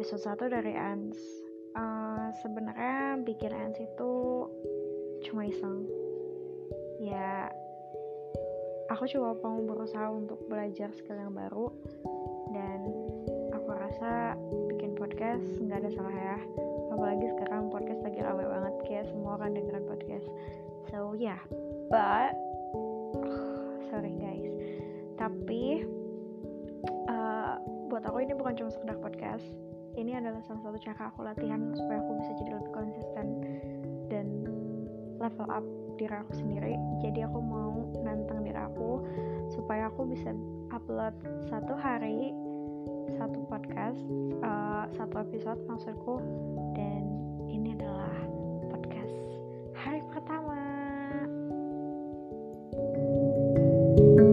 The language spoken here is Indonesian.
episode 1 dari Ans. Uh, Sebenarnya bikin Ans itu cuma iseng. Ya aku coba mau berusaha untuk belajar skill yang baru Dan aku rasa bikin podcast nggak ada salah ya. Apalagi sekarang podcast lagi rame banget Kayak semua orang dengerin podcast. So yeah, but Sorry guys. Tapi ini bukan cuma sekedar podcast ini adalah salah satu cara aku latihan supaya aku bisa jadi lebih konsisten dan level up diri aku sendiri. Jadi aku mau nantang diri aku supaya aku bisa upload satu hari satu podcast uh, satu episode maksudku. Dan ini adalah podcast hari pertama. thank you